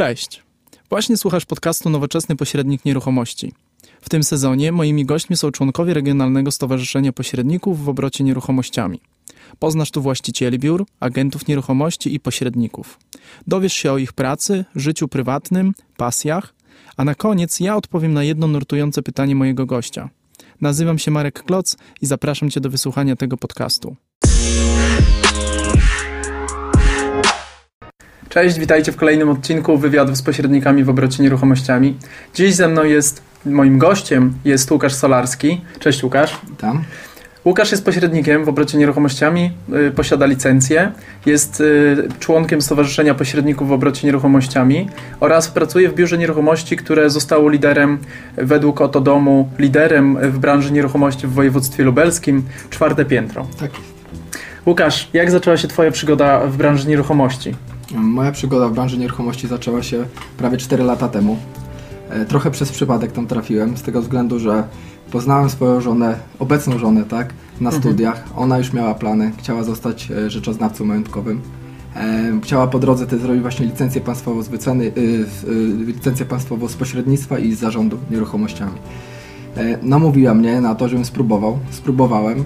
Cześć. Właśnie słuchasz podcastu Nowoczesny Pośrednik Nieruchomości. W tym sezonie moimi gośćmi są członkowie Regionalnego Stowarzyszenia Pośredników w obrocie nieruchomościami. Poznasz tu właścicieli biur, agentów nieruchomości i pośredników. Dowiesz się o ich pracy, życiu prywatnym, pasjach, a na koniec ja odpowiem na jedno nurtujące pytanie mojego gościa. Nazywam się Marek Kloc i zapraszam Cię do wysłuchania tego podcastu. Cześć, witajcie w kolejnym odcinku wywiadów z pośrednikami w obrocie nieruchomościami. Dziś ze mną jest, moim gościem jest Łukasz Solarski. Cześć Łukasz. Tam. Łukasz jest pośrednikiem w obrocie nieruchomościami, y, posiada licencję, jest y, członkiem Stowarzyszenia Pośredników w obrocie nieruchomościami oraz pracuje w biurze nieruchomości, które zostało liderem według Oto Domu, liderem w branży nieruchomości w województwie lubelskim, czwarte piętro. Tak. Łukasz, jak zaczęła się Twoja przygoda w branży nieruchomości? Moja przygoda w branży nieruchomości zaczęła się prawie 4 lata temu. E, Trochę przez przypadek tam trafiłem, z tego względu, że poznałem swoją żonę, obecną żonę, tak, na studiach. Ona już miała plany, chciała zostać e, rzeczoznawcą majątkowym. E, Chciała po drodze też zrobić właśnie licencję państwową z wyceny, licencję państwową z pośrednictwa i z zarządu nieruchomościami. Namówiła mnie na to, żebym spróbował. Spróbowałem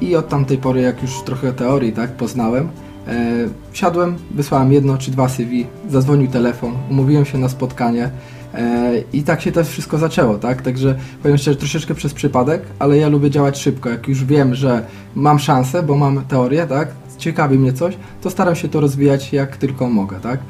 i od tamtej pory, jak już trochę teorii tak poznałem, e, wsiadłem, wysłałem jedno czy dwa CV, zadzwonił telefon, umówiłem się na spotkanie e, i tak się to wszystko zaczęło, tak? Także powiem szczerze, troszeczkę przez przypadek, ale ja lubię działać szybko. Jak już wiem, że mam szansę, bo mam teorię, tak? Ciekawi mnie coś, to staram się to rozwijać jak tylko mogę, tak?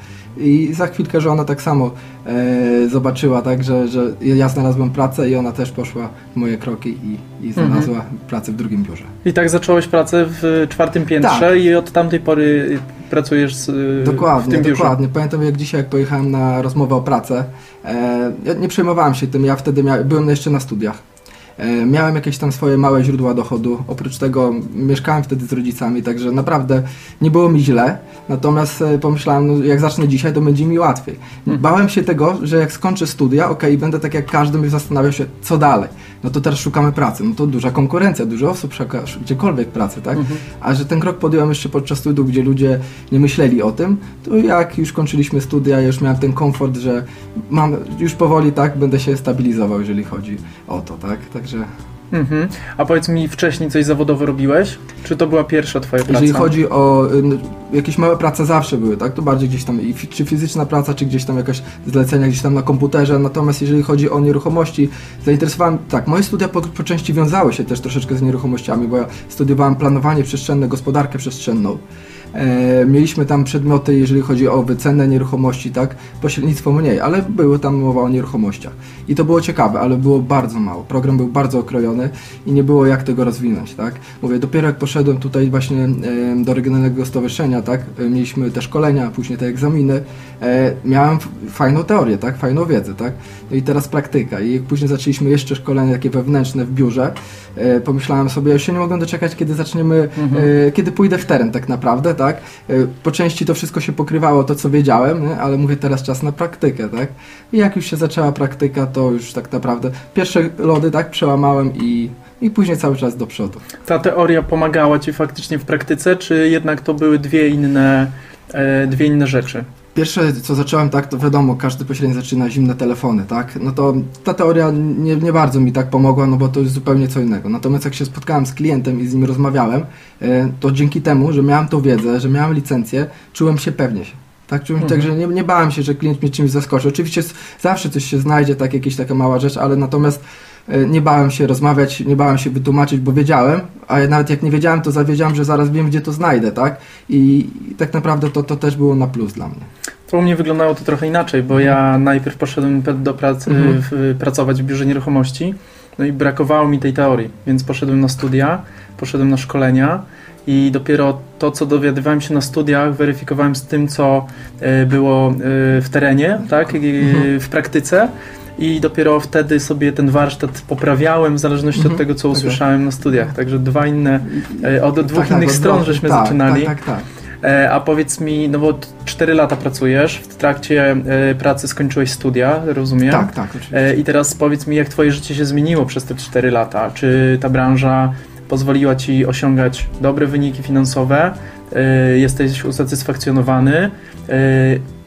I za chwilkę żona tak samo e, zobaczyła, tak, że, że ja znalazłem pracę i ona też poszła w moje kroki i, i znalazła pracę w drugim biurze. I tak zacząłeś pracę w czwartym piętrze Tak. i od tamtej pory pracujesz z, w Dokładnie, tym biurze. dokładnie. Pamiętam jak dzisiaj, jak pojechałem na rozmowę o pracę, e, ja nie przejmowałem się tym, ja wtedy mia- byłem jeszcze na studiach. E, miałem jakieś tam swoje małe źródła dochodu, oprócz tego mieszkałem wtedy z rodzicami, także naprawdę nie było mi źle, natomiast e, pomyślałem, no, jak zacznę dzisiaj, to będzie mi łatwiej. Bałem się tego, że jak skończę studia, okej, będę tak jak każdy, zastanawiał się, co dalej. No to teraz szukamy pracy, no to duża konkurencja, dużo osób szuka gdziekolwiek pracy, tak? A że ten krok podjąłem jeszcze podczas studiów, gdzie ludzie nie myśleli o tym, to jak już kończyliśmy studia, już miałem ten komfort, że mam, już powoli tak będę się stabilizował, jeżeli chodzi o to, tak? Także Mhm. A powiedz mi, wcześniej coś zawodowo robiłeś? Czy to była pierwsza twoja praca? jeżeli chodzi o y, jakieś małe prace zawsze były, tak? To bardziej gdzieś tam, i czy fizyczna praca, czy gdzieś tam jakaś zlecenia gdzieś tam na komputerze, natomiast jeżeli chodzi o nieruchomości, zainteresowałem, tak, moje studia po, po części wiązały się też troszeczkę z nieruchomościami, bo ja studiowałem planowanie przestrzenne, gospodarkę przestrzenną. E, mieliśmy tam przedmioty, jeżeli chodzi o wycenę nieruchomości, tak? Pośrednictwo mniej, ale były tam mowa o nieruchomościach. I to było ciekawe, ale było bardzo mało. Program był bardzo okrojony i nie było jak tego rozwinąć, tak? Mówię, dopiero jak poszedłem tutaj właśnie do Regionalnego Stowarzyszenia, tak? E, mieliśmy te szkolenia, później te egzaminy. E, miałem fajną teorię, tak? Fajną wiedzę, tak? No i teraz praktyka. I jak później zaczęliśmy jeszcze szkolenia takie wewnętrzne w biurze, pomyślałem sobie, ja już się nie mogę doczekać, kiedy zaczniemy, e, kiedy pójdę w teren tak naprawdę, tak? E, po części to wszystko się pokrywało, to co wiedziałem, nie? ale mówię teraz czas na praktykę, tak? I jak już się zaczęła praktyka, to już tak naprawdę pierwsze lody, tak? Przełamałem i, i później cały czas do przodu. Ta teoria pomagała ci faktycznie w praktyce, czy jednak to były dwie inne, e, dwie inne rzeczy? Pierwsze, co zacząłem, tak, to wiadomo, każdy pośrednio zaczyna zimne telefony, tak? No to ta teoria nie, nie bardzo mi tak pomogła, no bo to jest zupełnie co innego. Natomiast jak się spotkałem z klientem i z nim rozmawiałem, e, to dzięki temu, że miałem tą wiedzę, że miałem licencję, czułem się pewnie. Tak, czułem Mhm. tak, że nie, nie bałem się, że klient mnie czymś zaskoczy. Oczywiście zawsze coś się znajdzie, tak, jakieś taka mała rzecz, ale natomiast nie bałem się rozmawiać, nie bałem się wytłumaczyć, bo wiedziałem, a nawet jak nie wiedziałem, to zawiedziałem, że zaraz wiem, gdzie to znajdę, tak? I, i tak naprawdę to, to też było na plus dla mnie. To u mnie wyglądało to trochę inaczej, bo ja najpierw poszedłem do pracy, Mhm. w, pracować w biurze nieruchomości, no i brakowało mi tej teorii, więc poszedłem na studia, poszedłem na szkolenia i dopiero to, co dowiadywałem się na studiach, weryfikowałem z tym, co e, było e, w terenie, tak, Mhm. w praktyce. I dopiero wtedy sobie ten warsztat poprawiałem w zależności od Mhm. tego, co Tak. usłyszałem na studiach. Także dwa inne, e, od dwóch Tak, tak, innych stron odwrotnie. żeśmy tak, zaczynali. Tak, tak, tak. E, A powiedz mi, no bo 4 lata pracujesz, w trakcie e, pracy skończyłeś studia, rozumiem? Tak, tak, oczywiście. I teraz powiedz mi, jak twoje życie się zmieniło przez te 4 lata? Czy ta branża pozwoliła ci osiągać dobre wyniki finansowe? Jesteś usatysfakcjonowany?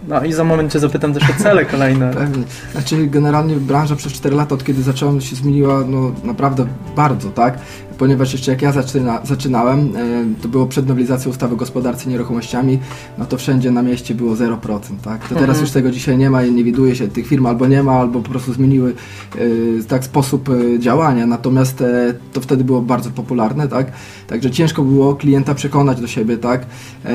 No i za moment Cię zapytam też o cele kolejne. Pewnie. Znaczy generalnie branża przez 4 lata, od kiedy zacząłem, się zmieniła no naprawdę bardzo, tak? Ponieważ jeszcze jak ja zaczyna, zaczynałem, e, to było przed nowelizacją ustawy o gospodarce nieruchomościami, no to wszędzie na mieście było 0%, tak? To teraz Mhm. już tego dzisiaj nie ma i nie widuje się tych firm albo nie ma, albo po prostu zmieniły e, tak sposób e, działania, natomiast e, to wtedy było bardzo popularne, tak? Także ciężko było klienta przekonać do siebie, tak? E,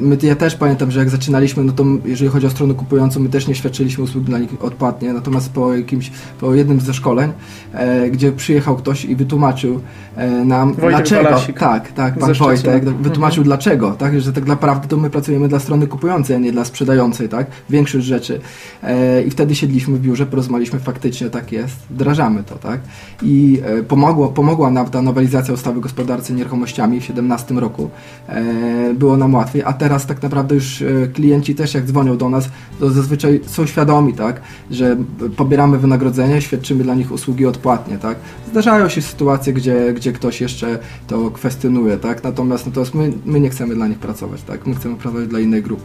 My, ja też pamiętam, że jak zaczynaliśmy, no to jeżeli chodzi o stronę kupującą, my też nie świadczyliśmy usług dla nich odpłatnie, natomiast po jakimś, po jednym ze szkoleń, e, gdzie przyjechał ktoś i wytłumaczył e, nam, Wojtek dlaczego, Walasik. tak, tak, pan Szczecina. Wojtek wytłumaczył Mhm. dlaczego, tak, że tak naprawdę to my pracujemy dla strony kupującej, a nie dla sprzedającej, tak, większość rzeczy e, i wtedy siedliśmy w biurze, porozmawialiśmy faktycznie, tak jest, wdrażamy to, tak, i e, pomogło, pomogła nam ta nowelizacja ustawy o gospodarce nieruchomościami w 2017 roku, e, było nam łatwiej, a teraz tak naprawdę już e, klienci też jak dzwonią do nas, to zazwyczaj są świadomi, tak, że pobieramy wynagrodzenie, świadczymy dla nich usługi odpłatnie, tak. Zdarzają się sytuacje, gdzie, gdzie ktoś jeszcze to kwestionuje, tak, natomiast, natomiast my, my nie chcemy dla nich pracować, tak, my chcemy pracować dla innej grupy.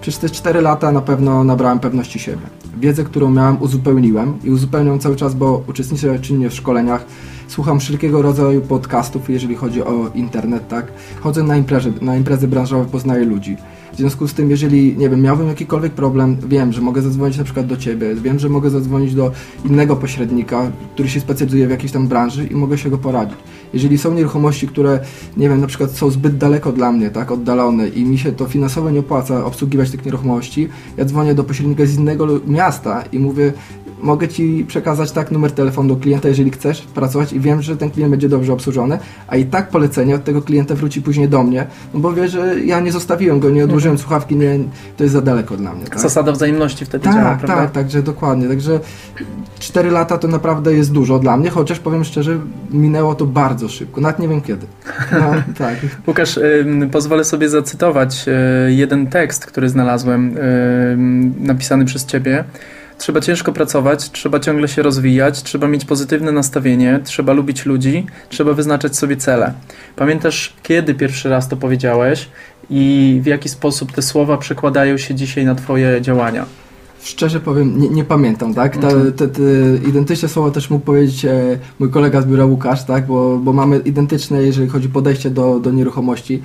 Przez te 4 lata na pewno nabrałem pewności siebie. Wiedzę, którą miałem, uzupełniłem i uzupełniam cały czas, bo uczestniczę czynnie w szkoleniach, słucham wszelkiego rodzaju podcastów, jeżeli chodzi o internet, tak. Chodzę na imprezy, na imprezy branżowe, poznaję ludzi. W związku z tym, jeżeli, nie wiem, miałbym jakikolwiek problem, wiem, że mogę zadzwonić na przykład do Ciebie, wiem, że mogę zadzwonić do innego pośrednika, który się specjalizuje w jakiejś tam branży i mogę się go poradzić. Jeżeli są nieruchomości, które, nie wiem, na przykład są zbyt daleko dla mnie, tak, oddalone i mi się to finansowo nie opłaca obsługiwać tych nieruchomości, ja dzwonię do pośrednika z innego miasta i mówię, mogę Ci przekazać tak numer telefonu do klienta, jeżeli chcesz pracować i wiem, że ten klient będzie dobrze obsłużony, a i tak polecenie od tego klienta wróci później do mnie, no bo wie, że ja nie zostawiłem go, nie odłożyłem słuchawki, nie, to jest za daleko dla mnie. Tak? Zasada wzajemności wtedy działa, Tak, prawda? tak, także dokładnie. Także 4 lata to naprawdę jest dużo dla mnie, chociaż powiem szczerze, minęło to bardzo szybko. Nawet nie wiem kiedy. No, tak. Łukasz, pozwolę sobie zacytować y, jeden tekst, który znalazłem, napisany przez Ciebie. Trzeba ciężko pracować, trzeba ciągle się rozwijać, trzeba mieć pozytywne nastawienie, trzeba lubić ludzi, trzeba wyznaczać sobie cele. Pamiętasz, kiedy pierwszy raz to powiedziałeś i w jaki sposób te słowa przekładają się dzisiaj na Twoje działania? Szczerze powiem, nie, nie pamiętam, tak? Te, Mhm. te, te identyczne słowa też mógł powiedzieć e, mój kolega z biura Łukasz, tak? Bo, bo mamy identyczne, jeżeli chodzi o podejście do, do nieruchomości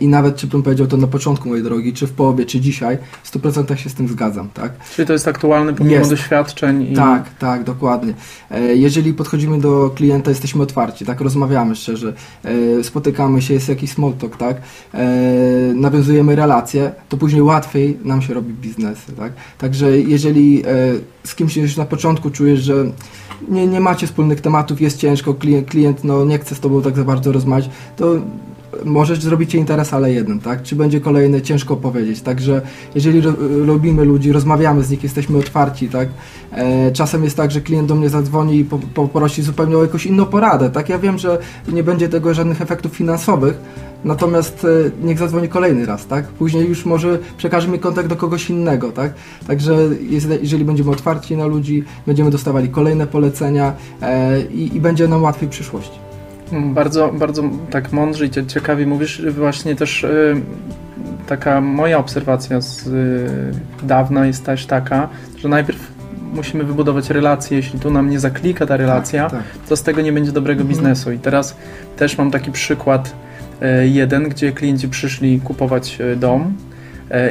i nawet, czy bym powiedział to na początku mojej drogi, czy w połowie, czy dzisiaj, w 100% się z tym zgadzam, tak? Czyli to jest aktualne pomimo Jest. doświadczeń i Tak, tak, dokładnie. E, Jeżeli podchodzimy do klienta, jesteśmy otwarci, tak, rozmawiamy szczerze, e, spotykamy się, jest jakiś small talk, tak, e, nawiązujemy relacje, to później łatwiej nam się robi biznesy, tak. Także jeżeli e, z kimś już na początku czujesz, że nie, nie macie wspólnych tematów, jest ciężko, klient, klient no, nie chce z tobą tak za bardzo rozmawiać, to możesz zrobić interes, ale jeden, tak? Czy będzie kolejny, ciężko powiedzieć. Także jeżeli lubimy ludzi, rozmawiamy z nich, jesteśmy otwarci, tak? E, czasem jest tak, że klient do mnie zadzwoni i po, poprosi zupełnie o jakąś inną poradę, tak? Ja wiem, że nie będzie tego żadnych efektów finansowych, natomiast e, niech zadzwoni kolejny raz, tak? Później już może przekaże mi kontakt do kogoś innego, tak? Także jest, jeżeli będziemy otwarci na ludzi, będziemy dostawali kolejne polecenia e, i, i będzie nam łatwiej w przyszłości. Bardzo, bardzo tak mądrze i cie- ciekawie mówisz. Właśnie też y, taka moja obserwacja z y, dawna jest też taka, że najpierw musimy wybudować relacje. Jeśli tu nam nie zaklika ta relacja, Tak, to z tego nie będzie dobrego Mhm. biznesu. I teraz też mam taki przykład y, jeden, gdzie klienci przyszli kupować dom.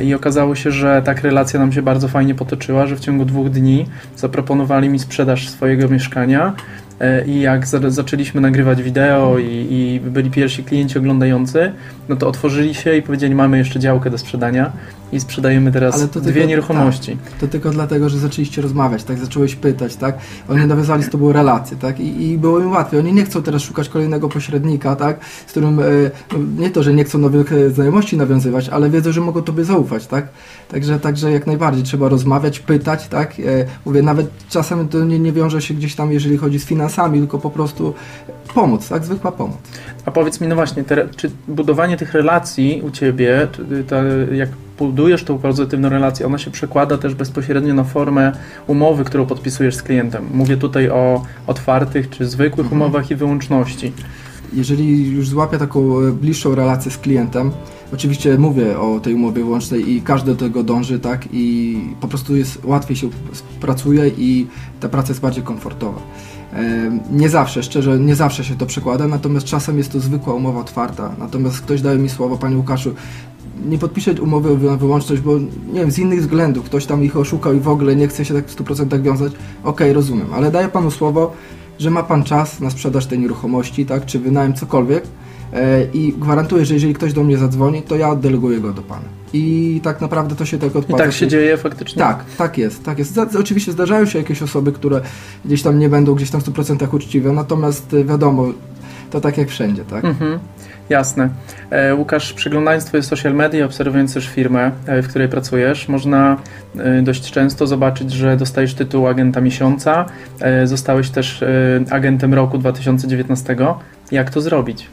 I okazało się, że tak relacja nam się bardzo fajnie potoczyła, że w ciągu dwóch dni zaproponowali mi sprzedaż swojego mieszkania. E, I jak za, zaczęliśmy nagrywać wideo i, i byli pierwsi klienci oglądający, no to otworzyli się i powiedzieli, mamy jeszcze działkę do sprzedania i sprzedajemy teraz Ale to dwie tylko- nieruchomości. To tylko dlatego, że zaczęliście rozmawiać, tak? Zacząłeś pytać, tak? Oni nawiązali z tobą relacje, tak? I, I było im łatwiej. Oni nie chcą teraz szukać kolejnego pośrednika, tak? Z którym no, nie to, że nie chcą nowych e, znajomości nawiązywać, ale wiedzą, że mogą tobie zaufać, tak? Także, także jak najbardziej trzeba rozmawiać, pytać, tak? E, mówię, nawet czasem to nie, nie wiąże się gdzieś tam, jeżeli chodzi z finansami, tylko po prostu pomóc, tak? Zwykła pomoc. A powiedz mi, no właśnie, te, czy budowanie tych relacji u Ciebie, ta, jak budujesz tą pozytywną relację, ona się przekłada też bezpośrednio na formę umowy, którą podpisujesz z klientem. Mówię tutaj o otwartych czy zwykłych Mhm. umowach i wyłączności. jeżeli już złapię taką e, bliższą relację z klientem, Oczywiście mówię o tej umowie wyłącznej i każdy do tego dąży, tak? I po prostu jest łatwiej się pracuje i ta praca jest bardziej komfortowa. Nie zawsze, szczerze, nie zawsze się to przekłada, natomiast czasem jest to zwykła umowa otwarta. Natomiast ktoś daje mi słowo, Panie Łukaszu, nie podpiszę umowy na wyłączność, bo nie wiem, z innych względów, ktoś tam ich oszukał i w ogóle nie chce się tak w 100% wiązać. Okej, rozumiem, ale daję Panu słowo, że ma Pan czas na sprzedaż tej nieruchomości, tak, czy wynajem cokolwiek e, i gwarantuję, że jeżeli ktoś do mnie zadzwoni, to ja oddeleguję go do Pana. I tak naprawdę to się tak odpłaca. I tak się dzieje faktycznie? Tak, tak jest. Tak jest. Oczywiście zdarzają się jakieś osoby, które gdzieś tam nie będą gdzieś tam w 100% uczciwe, natomiast e, wiadomo, to tak jak wszędzie, tak? Mhm. Jasne. E, Łukasz, przeglądając Twoje social media, obserwując też firmę, e, w której pracujesz, można e, dość często zobaczyć, że dostajesz tytuł agenta miesiąca. Zostałeś też agentem roku 2019. Jak to zrobić?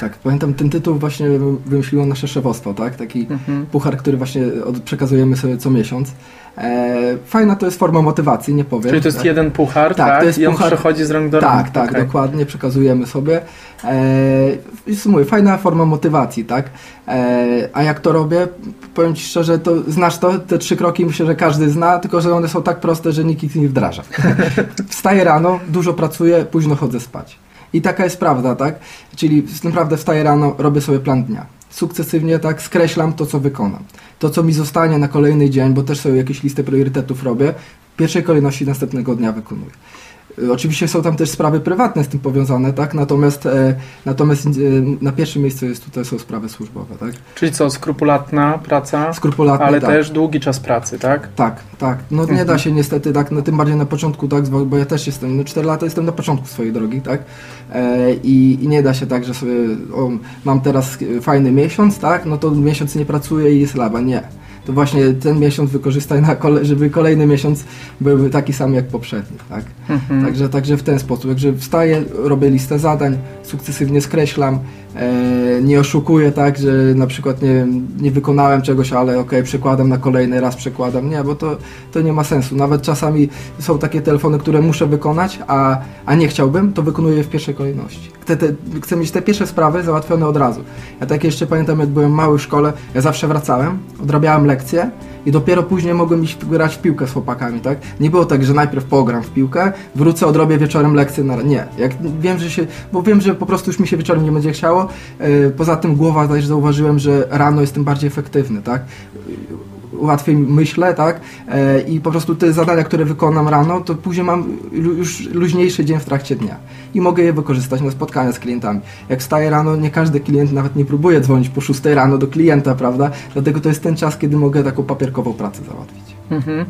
Tak, pamiętam ten tytuł właśnie wymyśliło nasze szefostwo, tak? Taki mhm. puchar, który właśnie przekazujemy sobie co miesiąc. E, fajna to jest forma motywacji, nie powiem. Czyli to jest tak? jeden puchar, tak? tak? To jest I on puchar... przechodzi z rąk do rąk. Tak, tak, okay. dokładnie, przekazujemy sobie. E, mówię, fajna forma motywacji, tak? E, a jak to robię? Powiem Ci szczerze, to znasz to, te trzy kroki myślę, że każdy zna, tylko że one są tak proste, że nikt ich nie wdraża. Wstaję rano, dużo pracuję, późno chodzę spać. I taka jest prawda, tak? Czyli naprawdę wstaję rano, robię sobie plan dnia. Sukcesywnie tak skreślam to, co wykonam. To, co mi zostanie na kolejny dzień, bo też sobie jakieś listę priorytetów robię, w pierwszej kolejności następnego dnia wykonuję. Y, oczywiście są tam też sprawy prywatne z tym powiązane, tak? Natomiast, e, natomiast e, na pierwszym miejscu jest tutaj są sprawy służbowe, tak? Czyli co, skrupulatna praca, skrupulatna, ale tak. też długi czas pracy, tak? Tak, tak. No nie da mhm. się niestety, tak, no, tym bardziej na początku, tak, bo ja też jestem, no 4 lata jestem na początku swojej drogi, tak? E, i, I nie da się tak, że sobie, o, mam teraz fajny miesiąc, tak? No to miesiąc nie pracuję i jest laba, nie to właśnie ten miesiąc wykorzystaj, na kole, żeby kolejny miesiąc był taki sam jak poprzedni. Tak? Mhm. Także, także w ten sposób. Także wstaję, robię listę zadań, sukcesywnie skreślam, nie oszukuję tak, że na przykład nie, nie wykonałem czegoś, ale ok, przekładam na kolejny raz, przekładam. Nie, bo to, to nie ma sensu. Nawet czasami są takie telefony, które muszę wykonać, a, a nie chciałbym, to wykonuję je w pierwszej kolejności. Te, te, chcę mieć te pierwsze sprawy załatwione od razu. Ja tak jeszcze pamiętam, jak byłem mały w szkole, ja zawsze wracałem, odrabiałem lekcje i dopiero później mogłem iść grać w piłkę z chłopakami, tak? Nie było tak, że najpierw pogram w piłkę, wrócę, odrobię wieczorem lekcję na... Nie, jak wiem, że się... bo wiem, że po prostu już mi się wieczorem nie będzie chciało. Yy, poza tym głowa, też zauważyłem, że rano jestem bardziej efektywny, tak? łatwiej myślę, tak? E, I po prostu te zadania, które wykonam rano, to później mam już luźniejszy dzień w trakcie dnia. I mogę je wykorzystać na spotkania z klientami. Jak wstaję rano, nie każdy klient nawet nie próbuje dzwonić po 6 rano do klienta, prawda? Dlatego to jest ten czas, kiedy mogę taką papierkową pracę załatwić. Mhm.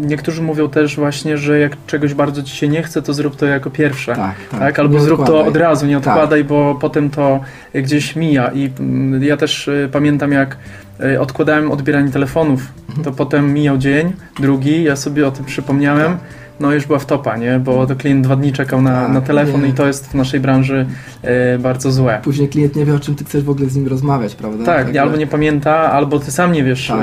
Niektórzy mówią też właśnie, że jak czegoś bardzo ci się nie chce, to zrób to jako pierwsze. Tak, tak. tak? Albo nie zrób odkładaj. to od razu, nie tak. odkładaj, tak. bo potem to gdzieś mija. I mm, ja też y, pamiętam, jak y, odkładałem odbieranie telefonów, mhm. to potem mijał dzień, drugi, ja sobie o tym przypomniałem. Tak no już była wtopa, nie? Bo to klient dwa dni czekał na, tak, na telefon nie. i to jest w naszej branży e, bardzo złe. Później klient nie wie, o czym ty chcesz w ogóle z nim rozmawiać, prawda? Tak, tak albo nie pamięta, albo ty sam nie wiesz, tak.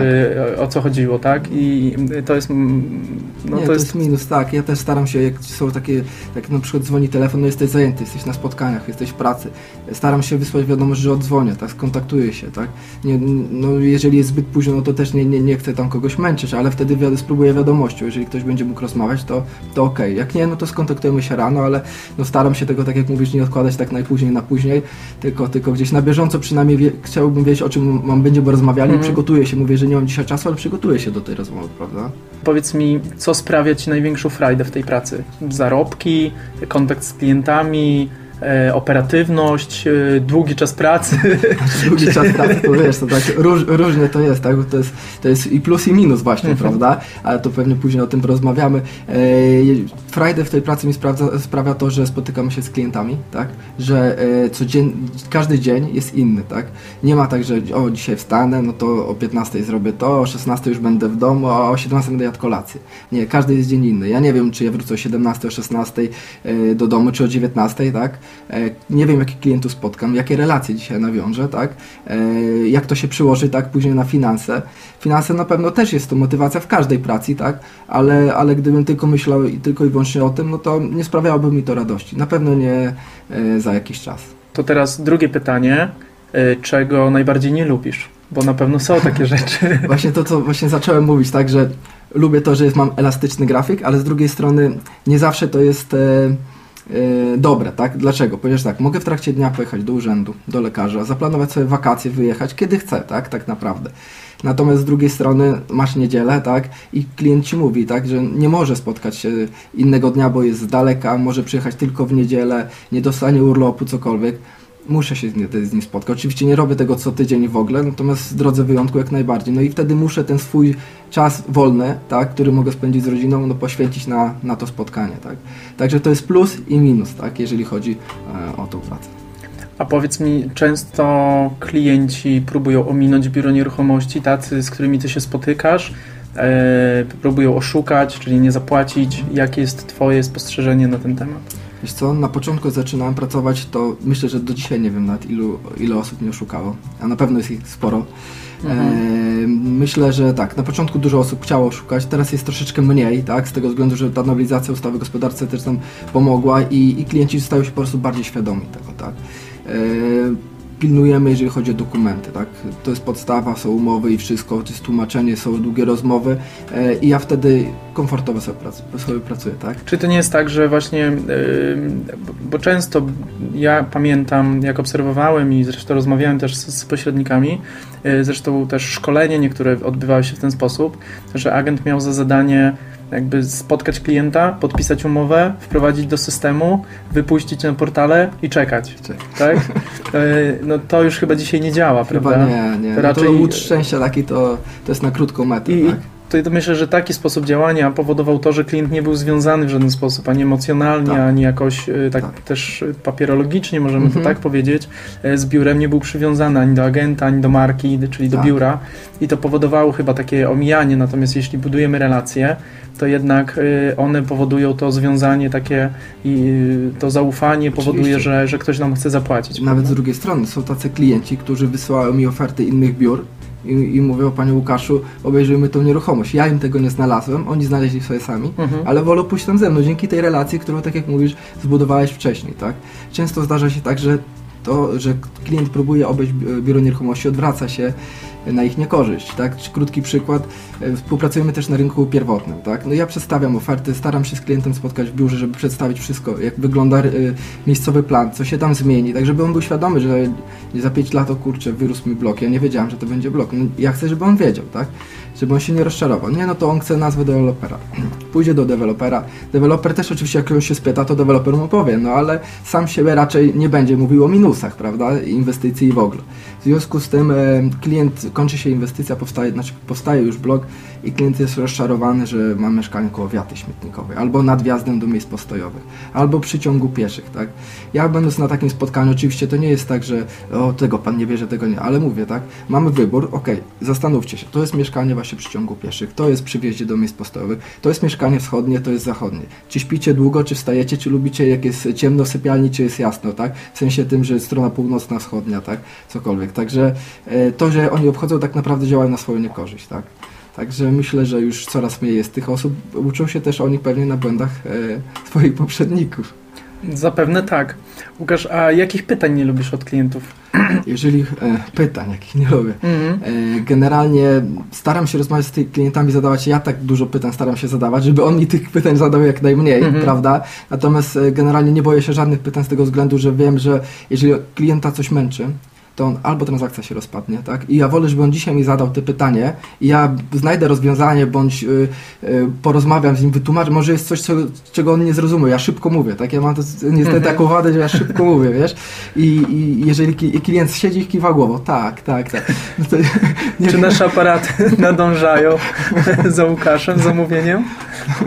e, o co chodziło, tak? I to jest... No, nie, to, jest... jest... minus, tak. Ja też staram się, jak są takie, jak na przykład dzwoni telefon, no jesteś zajęty, jesteś na spotkaniach, jesteś w pracy. Staram się wysłać wiadomość, że odzwonię, tak? Skontaktuję się, tak? Nie, no jeżeli jest zbyt późno, no to też nie, nie, nie chcę tam kogoś męczyć, ale wtedy spróbuję wiadomością. Jeżeli ktoś będzie mógł rozmawiać, to to ok. Jak nie, no to skontaktujemy się rano, ale no staram się tego, tak jak mówisz, nie odkładać tak najpóźniej na później, tylko, tylko gdzieś na bieżąco przynajmniej wie, chciałbym wiedzieć, o czym mam, będziemy rozmawiali mm. przygotuję się, mówię, że nie mam dzisiaj czasu, ale przygotuję się do tej rozmowy, prawda? Powiedz mi, co sprawia Ci największą frajdę w tej pracy? Zarobki, kontakt z klientami, operatywność, e, długi czas pracy. Długi czas pracy, to wiesz, to tak róż, różnie to jest, tak? To jest, to jest i plus i minus właśnie, mhm. prawda? Ale to pewnie później o tym porozmawiamy. E, Friday w tej pracy mi sprawdza, sprawia to, że spotykamy się z klientami, tak? Że codziennie, każdy dzień jest inny, tak? Nie ma tak, że o, dzisiaj wstanę, no to o 15 zrobię to, o 16 już będę w domu, a o 17 będę jadł kolację. Nie, każdy jest dzień inny. Ja nie wiem, czy ja wrócę o 17, o 16 do domu, czy o 19, tak? E, nie wiem, jakich klientów spotkam, jakie relacje dzisiaj nawiążę, tak? E, jak to się przyłoży, tak, później na finanse. Finanse na pewno też jest to motywacja w każdej pracy, tak? Ale, ale gdybym tylko myślał i tylko i wyłącznie o tym, no to nie sprawiałoby mi to radości. Na pewno nie e, za jakiś czas. To teraz drugie pytanie. czego najbardziej nie lubisz? Bo na pewno są takie rzeczy. Właśnie to, co właśnie zacząłem mówić, tak, że lubię to, że jest, mam elastyczny grafik, ale z drugiej strony nie zawsze to jest e, dobre, tak? Dlaczego? Ponieważ tak, mogę w trakcie dnia pojechać do urzędu, do lekarza, zaplanować sobie wakacje, wyjechać, kiedy chcę, tak? Tak naprawdę. Natomiast z drugiej strony masz niedzielę, tak? I klient ci mówi, tak, że nie może spotkać się innego dnia, bo jest z daleka, może przyjechać tylko w niedzielę, nie dostanie urlopu, cokolwiek. Muszę się z nim, spotkać. Oczywiście nie robię tego co tydzień w ogóle, natomiast w drodze wyjątku jak najbardziej. No i wtedy muszę ten swój czas wolny, tak, który mogę spędzić z rodziną, no poświęcić na, na to spotkanie, tak. Także to jest plus i minus, tak, jeżeli chodzi e, o tą pracę. A powiedz mi, często klienci próbują ominąć biuro nieruchomości, tacy, z którymi ty się spotykasz, e, próbują oszukać, czyli nie zapłacić. Jakie jest twoje spostrzeżenie na ten temat? Wiesz co, na początku zaczynałem pracować, to myślę, że do dzisiaj nie wiem nawet ilu, ile osób mnie oszukało, a na pewno jest ich sporo. Mhm. Myślę, że tak, na początku dużo osób chciało szukać, teraz jest troszeczkę mniej, tak, z tego względu, że ta nowelizacja ustawy gospodarce też nam pomogła i, i klienci stają się po prostu bardziej świadomi tego, tak. E, pilnujemy, jeżeli chodzi o dokumenty, tak? To jest podstawa, są umowy i wszystko, to jest tłumaczenie, są długie rozmowy e, i ja wtedy komfortowo sobie, prac- sobie pracuję, tak? Czy to nie jest tak, że właśnie, yy, bo często ja pamiętam, jak obserwowałem i zresztą rozmawiałem też z, z pośrednikami, yy, zresztą też szkolenie niektóre odbywały się w ten sposób, że agent miał za zadanie jakby spotkać klienta, podpisać umowę, wprowadzić do systemu, wypuścić na portale i czekać, tak? Yy, no to już chyba dzisiaj nie działa, Chyba prawda? nie, nie. To To raczej- raczej... łód szczęścia taki to, to jest na krótką metę, I, tak? To, myślę, że taki sposób działania powodował to, że klient nie był związany w żaden sposób, ani emocjonalnie, Tak. ani jakoś y, tak, Tak. też papierologicznie, możemy Mhm. to tak powiedzieć, y, z biurem nie był przywiązany ani do agenta, ani do marki, czyli do Tak. biura i to powodowało chyba takie omijanie, natomiast jeśli budujemy relacje, to jednak y, one powodują to związanie takie i to zaufanie powoduje, że, że ktoś nam chce zapłacić. Nawet z prawda? drugiej strony są tacy klienci, którzy wysyłają mi oferty innych biur i, i mówią, panie Łukaszu, obejrzyjmy tą nieruchomość. Ja im tego nie znalazłem, oni znaleźli sobie sami, Mhm. ale wolą pójść tam ze mną dzięki tej relacji, którą, tak jak mówisz, zbudowałeś wcześniej, tak? Często zdarza się tak, że to, że klient próbuje obejść bi- biuro nieruchomości, odwraca się na ich niekorzyść, tak? Krótki przykład, e, współpracujemy też na rynku pierwotnym, tak? No ja przedstawiam oferty, staram się z klientem spotkać w biurze, żeby przedstawić wszystko, jak wygląda e, miejscowy plan, co się tam zmieni, tak żeby on był świadomy, że za 5 lat, o kurczę, wyrósł mi blok, ja nie wiedziałem, że to będzie blok, no, ja chcę, żeby on wiedział, tak? Żeby on się nie rozczarował. Nie, no to on chce nazwę dewelopera. Pójdzie do dewelopera. Deweloper też oczywiście, jak ktoś się spyta, to deweloper mu powie, no ale sam siebie raczej nie będzie mówił o minusach, prawda? Inwestycji i w ogóle. W związku z tym e, klient, kończy się inwestycja, powstaje, znaczy powstaje już blok i klient jest rozczarowany, że ma mieszkanie koło wiaty śmietnikowej, albo nad wjazdem do miejsc postojowych, albo przy ciągu pieszych, tak? Ja będąc na takim spotkaniu, oczywiście to nie jest tak, że o, tego pan nie bierze, tego nie, ale mówię, tak? Mamy wybór, okej, zastanówcie się, to jest mieszkanie właśnie przy ciągu pieszych, to jest przy wjeździe do miejsc postojowych, to jest mieszkanie wschodnie, to jest zachodnie. Czy śpicie długo, czy wstajecie, czy lubicie jak jest ciemno w sypialni, czy jest jasno, tak? W sensie tym, że jest strona północna, wschodnia, tak? Cokolwiek. Także e, to, że oni obchodzą, tak naprawdę działają na swoją niekorzyść, tak? Także myślę, że już coraz mniej jest tych osób. Uczą się też oni pewnie na błędach e, swoich poprzedników. Zapewne tak. Łukasz, a jakich pytań nie lubisz od klientów? Jeżeli e, pytań, jakich nie lubię. Mhm. E, Generalnie staram się rozmawiać z tymi klientami, zadawać ja tak dużo pytań staram się zadawać, żeby on mi tych pytań zadał jak najmniej, Mhm. prawda? Natomiast e, generalnie nie boję się żadnych pytań z tego względu, że wiem, że jeżeli klienta coś męczy, to on albo transakcja się rozpadnie, tak? I ja wolę, żeby on dzisiaj mi zadał te pytanie i ja znajdę rozwiązanie, bądź y, y, porozmawiam z nim, wytłumaczę, może jest coś, co, czego on nie zrozumiał, ja szybko mówię, tak? Ja mam to, niestety Mhm. taką wadę, że ja szybko mówię, wiesz? I, i jeżeli klient siedzi i kiwa głową, tak, tak, tak. No to, Czy nasze aparaty nadążają za Łukaszem, zamówieniem?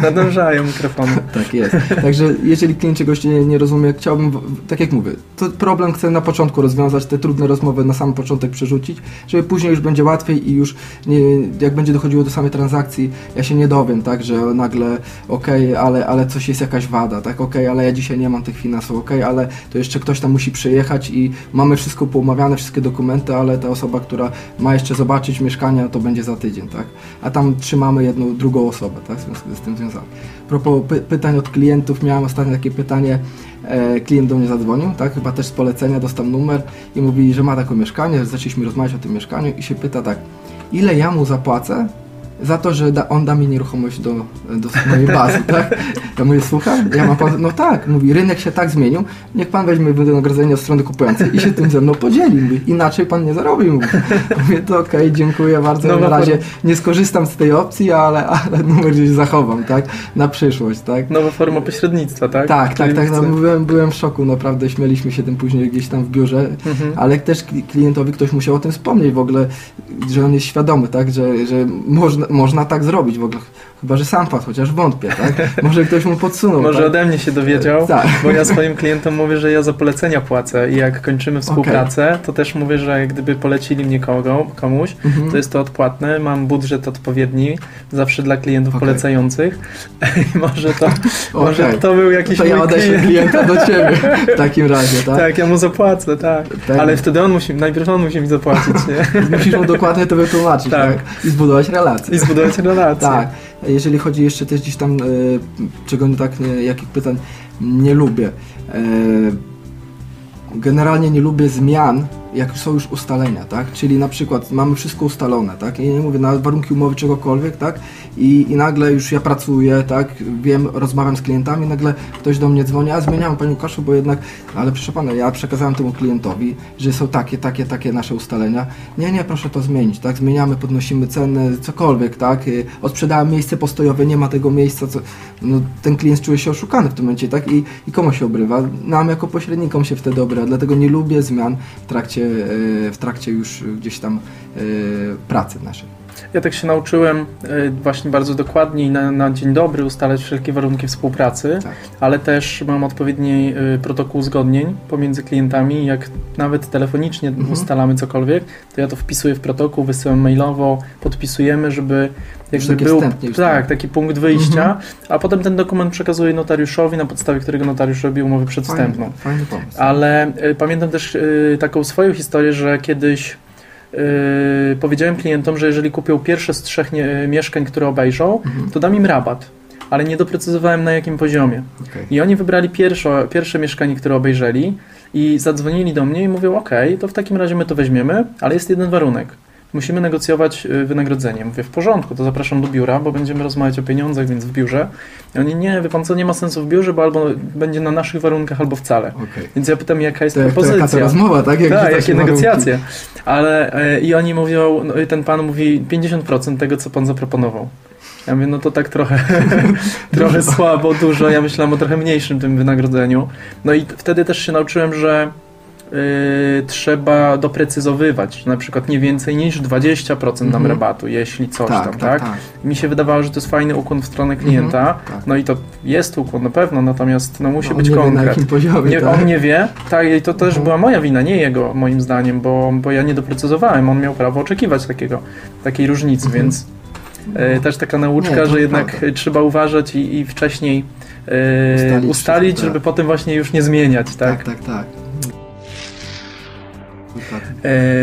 Nadążają mikrofony. Tak jest. Także jeżeli klient czegoś nie, nie rozumie, chciałbym, tak jak mówię, to problem chcę na początku rozwiązać, te trudne rozmowy na sam początek przerzucić, żeby później już będzie łatwiej i już nie, jak będzie dochodziło do samej transakcji, ja się nie dowiem, tak, że nagle okej, ale, ale coś jest jakaś wada, tak, okej, ale ja dzisiaj nie mam tych finansów, okej, ale to jeszcze ktoś tam musi przyjechać i mamy wszystko poumawiane, wszystkie dokumenty, ale ta osoba, która ma jeszcze zobaczyć mieszkania, to będzie za tydzień, tak, a tam trzymamy jedną, drugą osobę, tak, w związku z tym związane. A propos py- pytań od klientów, miałem ostatnio takie pytanie, e, klient do mnie zadzwonił, tak, chyba też z polecenia dostał numer i mówi, że ma takie mieszkanie, zaczęliśmy rozmawiać o tym mieszkaniu i się pyta tak, ile ja mu zapłacę za to, że da, on da mi nieruchomość do, do mojej bazy, tak? Ja mówię, słucham? Ja mam pan, no tak, mówi, rynek się tak zmienił, niech pan weźmie wynagrodzenie od strony kupującej i się tym ze mną podzieli, mówi, inaczej pan nie zarobi, mówi. Mówię, to okej, okay, dziękuję bardzo, No, na na razie nie skorzystam z tej opcji, ale, ale numer gdzieś zachowam, tak? Na przyszłość, tak? Nowa forma pośrednictwa, tak? Tak, tak, tak. No, byłem, byłem w szoku, naprawdę śmieliśmy się tym później gdzieś tam w biurze, Mhm. ale też kli- klientowi ktoś musiał o tym wspomnieć w ogóle, że on jest świadomy, tak, że, że można, można tak zrobić w ogóle, chyba że sam padł, chociaż wątpię, tak? Może ktoś mu podsunął. Może tak? ode mnie się dowiedział, Tak. bo ja swoim klientom mówię, że ja za polecenia płacę i jak kończymy współpracę, to też mówię, że gdyby polecili mnie kogo, komuś, Mhm. to jest to odpłatne, mam budżet odpowiedni, zawsze dla klientów Okej. polecających i może to, może Okej. to był jakiś To ja odeślę klient. klienta do ciebie w takim razie, tak? Tak, ja mu zapłacę, tak. Tak. Ale wtedy on musi, najpierw on musi mi zapłacić, nie? Musisz mu dokładnie to wytłumaczyć, Tak. tak? I zbudować relację. I zbudować relację. Tak. Jeżeli chodzi jeszcze też gdzieś tam, e, czego nie tak, nie, jakich pytań nie lubię. E, generalnie nie lubię zmian, jak są już ustalenia, tak? Czyli na przykład mamy wszystko ustalone, tak? I nie mówię na warunki umowy czegokolwiek, tak? I, I nagle już ja pracuję, tak? Wiem, rozmawiam z klientami, nagle ktoś do mnie dzwoni, a zmieniam Panie Łukaszu, bo jednak, ale proszę Pana, ja przekazałem temu klientowi, że są takie, takie, takie nasze ustalenia. Nie, nie, proszę to zmienić, tak? Zmieniamy, podnosimy ceny, cokolwiek, tak? Y, Odsprzedałem miejsce postojowe, nie ma tego miejsca, co... No, ten klient czuje się oszukany w tym momencie, tak? I, i komu się obrywa? Nam jako pośrednikom się wtedy obrywa, dlatego nie lubię zmian w trakcie, e, w trakcie już gdzieś tam e, pracy naszej. Ja tak się nauczyłem y, właśnie bardzo dokładnie i na, na dzień dobry ustalać wszelkie warunki współpracy, Tak. ale też mam odpowiedni y, protokół uzgodnień pomiędzy klientami. Jak nawet telefonicznie Mhm. ustalamy cokolwiek, to ja to wpisuję w protokół, wysyłam mailowo, podpisujemy, żeby jakby był tak, tak. taki punkt wyjścia, Mhm. a potem ten dokument przekazuję notariuszowi, na podstawie którego notariusz robi umowę przedwstępną. Fajny, fajny pomysł. Ale y, pamiętam też y, taką swoją historię, że kiedyś y, powiedziałem klientom, że jeżeli kupią pierwsze z trzech nie, mieszkań, które obejrzą, Mhm. to dam im rabat. Ale nie doprecyzowałem na jakim poziomie. Okej. I oni wybrali pierwsze, pierwsze mieszkanie, które obejrzeli i zadzwonili do mnie i mówią: OK, to w takim razie my to weźmiemy, ale jest jeden warunek. Musimy negocjować y, wynagrodzenie. Mówię, w porządku, to zapraszam do biura, bo będziemy rozmawiać o pieniądzach, więc w biurze. I oni, nie, wie pan co, nie ma sensu w biurze, bo albo będzie na naszych warunkach, albo wcale. Okej. Więc ja pytam, jaka jest To, propozycja? rozmowa, tak? Jak Tak, jakie się warunki. negocjacje. Ale e, i oni mówią, no, i ten pan mówi 50% tego, co pan zaproponował. Ja mówię, no to tak trochę, trochę słabo, dużo. Ja myślałem o trochę mniejszym tym wynagrodzeniu. No i wtedy też się nauczyłem, że y, trzeba doprecyzowywać, że na przykład nie więcej niż 20% nam Mhm. rabatu, jeśli coś Tak, tam, tak, tak? tak. Mi się wydawało, że to jest fajny ukłon w stronę klienta. tak. No i to jest ukłon na pewno, natomiast no, musi No, być konkret. poziomie, Nie, tak? On nie wie, tak, i to też Mhm. była moja wina, nie jego, moim zdaniem, bo, bo ja nie doprecyzowałem. On miał prawo oczekiwać takiego, takiej różnicy, Mhm. więc e, też taka nauczka, Nie, że jednak prawda. trzeba uważać i, i wcześniej e, Ustalić ustalić, żeby tak. potem właśnie już nie zmieniać, tak? Tak, tak, tak.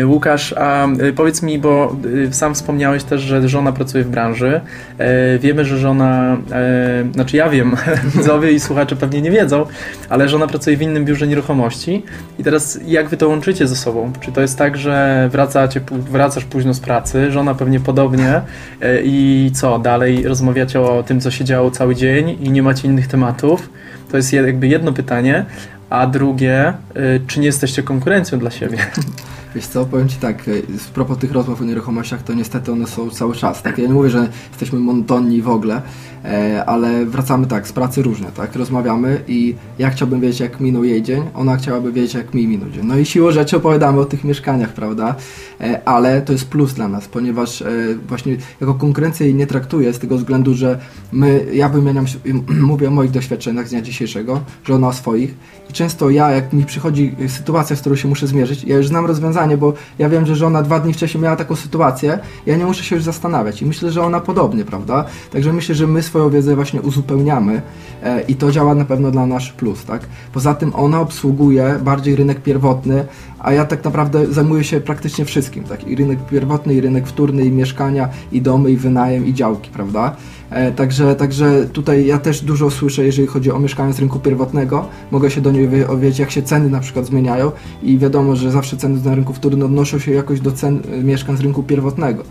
Łukasz, a e, powiedz mi, bo e, sam wspomniałeś też, że żona pracuje w branży. E, wiemy, że żona, e, znaczy ja wiem, widzowie i słuchacze pewnie nie wiedzą, ale żona pracuje w innym biurze nieruchomości. I teraz jak wy to łączycie ze sobą? Czy to jest tak, że wracacie, wracasz późno z pracy, żona pewnie podobnie e, i co, dalej rozmawiacie o tym, co się działo cały dzień i nie macie innych tematów? To jest jakby jedno pytanie. A drugie, y, czy nie jesteście konkurencją dla siebie? Wiesz co, powiem Ci tak, e, z propos tych rozmów o nieruchomościach, to niestety one są cały czas, tak? Ja nie mówię, że jesteśmy monotonni w ogóle, e, ale wracamy tak, z pracy różne, tak? Rozmawiamy i ja chciałbym wiedzieć, jak minął jej dzień, ona chciałaby wiedzieć, jak mi minął dzień. No i siłą rzeczy opowiadamy o tych mieszkaniach, prawda? E, ale to jest plus dla nas, ponieważ właśnie jako konkurencję jej nie traktuję z tego względu, że my, ja wymieniam, mówię o moich doświadczeniach z dnia dzisiejszego, że ona o swoich i często ja, jak mi przychodzi sytuacja, z którą się muszę zmierzyć, ja już znam rozwiązanie, rozwiązanie, bo ja wiem, że żona dwa dni wcześniej miała taką sytuację, ja nie muszę się już zastanawiać i myślę, że ona podobnie, prawda? Także myślę, że my swoją wiedzę właśnie uzupełniamy e, i to działa na pewno dla nasz plus, tak? Poza tym ona obsługuje bardziej rynek pierwotny, a ja tak naprawdę zajmuję się praktycznie wszystkim, tak? I rynek pierwotny, i rynek wtórny, i mieszkania, i domy, i wynajem, i działki, prawda? E, także, także tutaj ja też dużo słyszę, jeżeli chodzi o mieszkania z rynku pierwotnego. Mogę się do niej dowiedzieć, jak się ceny na przykład zmieniają i wiadomo, że zawsze ceny na rynku wtórnym odnoszą się jakoś do cen mieszkań z rynku pierwotnego.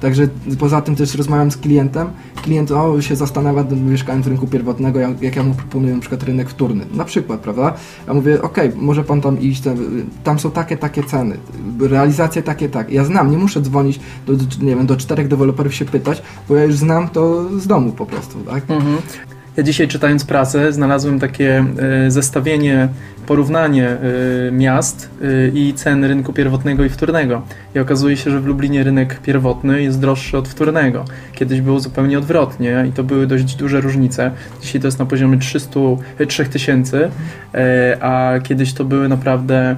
Także poza tym też rozmawiam z klientem. Klient o, się zastanawia, mieszkając w rynku pierwotnego, jak, jak ja mu proponuję na przykład rynek wtórny. Na przykład, prawda? Ja mówię, ok, może pan tam iść, tam, tam są takie, takie ceny, realizacje takie, tak. Ja znam, nie muszę dzwonić do, nie wiem, do czterech deweloperów się pytać, bo ja już znam to z domu po prostu, tak? Mhm. Ja dzisiaj czytając pracę znalazłem takie y, zestawienie, porównanie y, miast y, i cen rynku pierwotnego i wtórnego. I okazuje się, że w Lublinie rynek pierwotny jest droższy od wtórnego. Kiedyś było zupełnie odwrotnie i to były dość duże różnice. Dzisiaj to jest na poziomie 300, 3000, a kiedyś to były naprawdę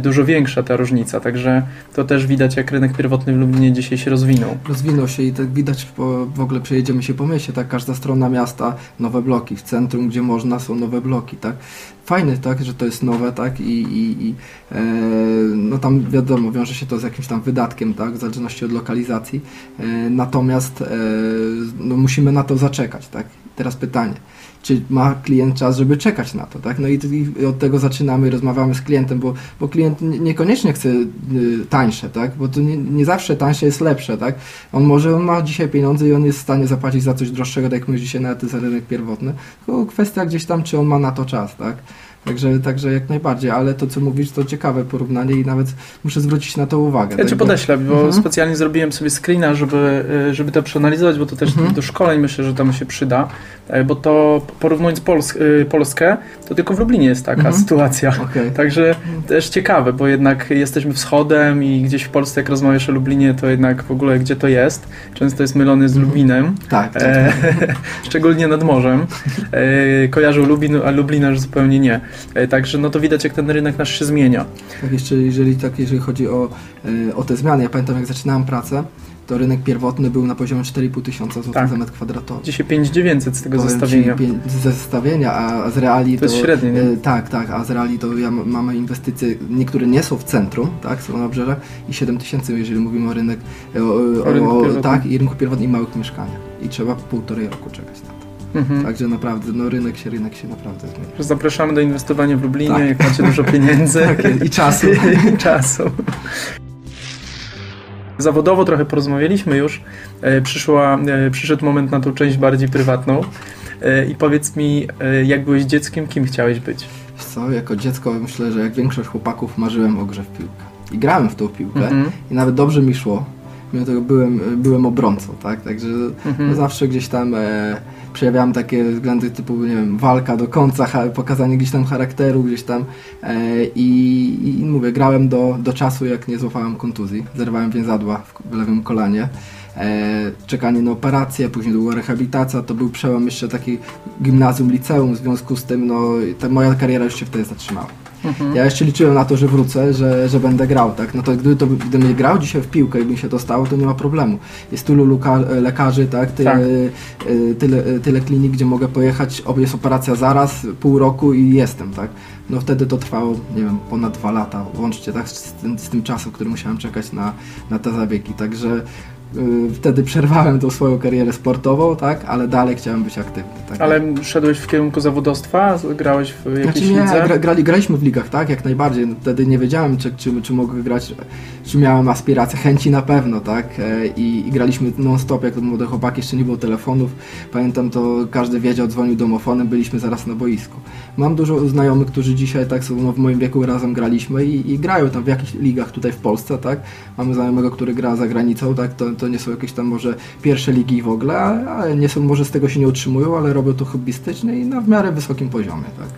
dużo większa ta różnica, także to też widać, jak rynek pierwotny w Lublinie dzisiaj się rozwinął. Rozwinął się i tak widać, po, w ogóle przejedziemy się po mieście, tak, każda strona miasta, nowe bloki, w centrum, gdzie można, są nowe bloki, tak. Fajne, tak, że to jest nowe, tak, i, i, i e, no tam wiadomo, wiąże się to z jakimś tam wydatkiem, tak, w zależności od lokalizacji, e, natomiast e, no, musimy na to zaczekać, tak. Teraz pytanie, czy ma klient czas, żeby czekać na to, tak? No i, i od tego zaczynamy, rozmawiamy z klientem, bo, bo klient niekoniecznie chce y, tańsze, tak? Bo to nie, nie, zawsze tańsze jest lepsze, tak? On może, on ma dzisiaj pieniądze i on jest w stanie zapłacić za coś droższego, tak jak mówisz dzisiaj na za rynek pierwotny, tylko kwestia gdzieś tam, czy on ma na to czas, tak? Także, także jak najbardziej, ale to co mówisz to ciekawe porównanie i nawet muszę zwrócić na to uwagę. Ja tak? Cię podeślę, bo mhm. specjalnie zrobiłem sobie screena, żeby, y, żeby to przeanalizować, bo to też mhm. do szkoleń myślę, że tam się przyda, e, bo to porównując Pols y, Polskę, to tylko w Lublinie jest taka mhm. sytuacja. Okay. Także też ciekawe, bo jednak jesteśmy wschodem i gdzieś w Polsce jak rozmawiasz o Lublinie, to jednak w ogóle gdzie to jest, często jest mylony z mhm. Lubinem. Tak. tak. E, szczególnie nad morzem. E, kojarzą Lubin, a Lublina już zupełnie nie. E, także no to widać, jak ten rynek nasz się zmienia. Tak, jeszcze jeżeli, tak, jeżeli chodzi o, e, o te zmiany, ja pamiętam jak zaczynałem pracę, to rynek pierwotny był na poziomie 4,5 tysiąca złotych tak. za metr kwadratowy. Dzisiaj 5900 z tego Powiem zestawienia. Z zestawienia, a z reali to... to jest średnie, nie? E, tak, tak, a z reali to ja, mamy inwestycje, niektóre nie są w centrum, tak, są na obrzeżach i 7 tysięcy, jeżeli mówimy o rynek, o, o, o tak, i rynku pierwotnym i małych mieszkaniach. I trzeba półtorej roku czekać to. Mhm. Także naprawdę, no rynek się, rynek się naprawdę zmienia. Zapraszamy do inwestowania w Lublinie, tak. jak macie dużo pieniędzy. tak, I czasu. I czasu. Zawodowo trochę porozmawialiśmy już. E, przyszła, e, przyszedł moment na tą część bardziej prywatną. E, I powiedz mi, jak byłeś dzieckiem, kim chciałeś być? Co, jako dziecko myślę, że jak większość chłopaków marzyłem o grze w piłkę. I grałem w tą piłkę mhm. i nawet dobrze mi szło. Mimo tego byłem, byłem obrońcą, tak? Także mhm. no zawsze gdzieś tam e, przejawiałem takie względy typu, nie wiem, walka do końca, pokazanie gdzieś tam charakteru, gdzieś tam e, i, i, mówię, grałem do, do czasu, jak nie złapałem kontuzji. Zerwałem więzadła w lewym kolanie. E, czekanie na operację, później była rehabilitacja, to był przełom jeszcze taki gimnazjum, liceum, w związku z tym no, ta moja kariera już się wtedy zatrzymała. Mhm. Ja jeszcze liczyłem na to, że wrócę, że, że będę grał, tak? No to gdyby to, gdybym grał dzisiaj w piłkę i by się to stało, to nie ma problemu. Jest tylu luka, lekarzy, tak? Tyle, tak. Tyle, tyle klinik, gdzie mogę pojechać, jest operacja zaraz, pół roku i jestem, tak? No wtedy to trwało, nie wiem, ponad dwa lata, łącznie, tak? Z tym, z tym czasem, który musiałem czekać na, na te zabiegi, także wtedy przerwałem tą swoją karierę sportową, tak, ale dalej chciałem być aktywny. Tak? Ale szedłeś w kierunku zawodowstwa? Grałeś w jakiejś znaczy, nie, lidze? Gra, grali, graliśmy w ligach, tak, jak najbardziej. Wtedy nie wiedziałem, czy, czy, czy mogę grać, czy miałem aspiracje, chęci na pewno, tak, e, i, i graliśmy non-stop, jak to młode chłopaki, jeszcze nie było telefonów. Pamiętam to, każdy wiedział, dzwonił domofonem, byliśmy zaraz na boisku. Mam dużo znajomych, którzy dzisiaj tak są, no, w moim wieku razem graliśmy i, i grają tam w jakichś ligach tutaj w Polsce, tak. Mamy znajomego, który gra za granicą, tak, to, to nie są jakieś tam może pierwsze ligi w ogóle, ale nie są, może z tego się nie utrzymują, ale robią to hobbystycznie i na w miarę wysokim poziomie, tak.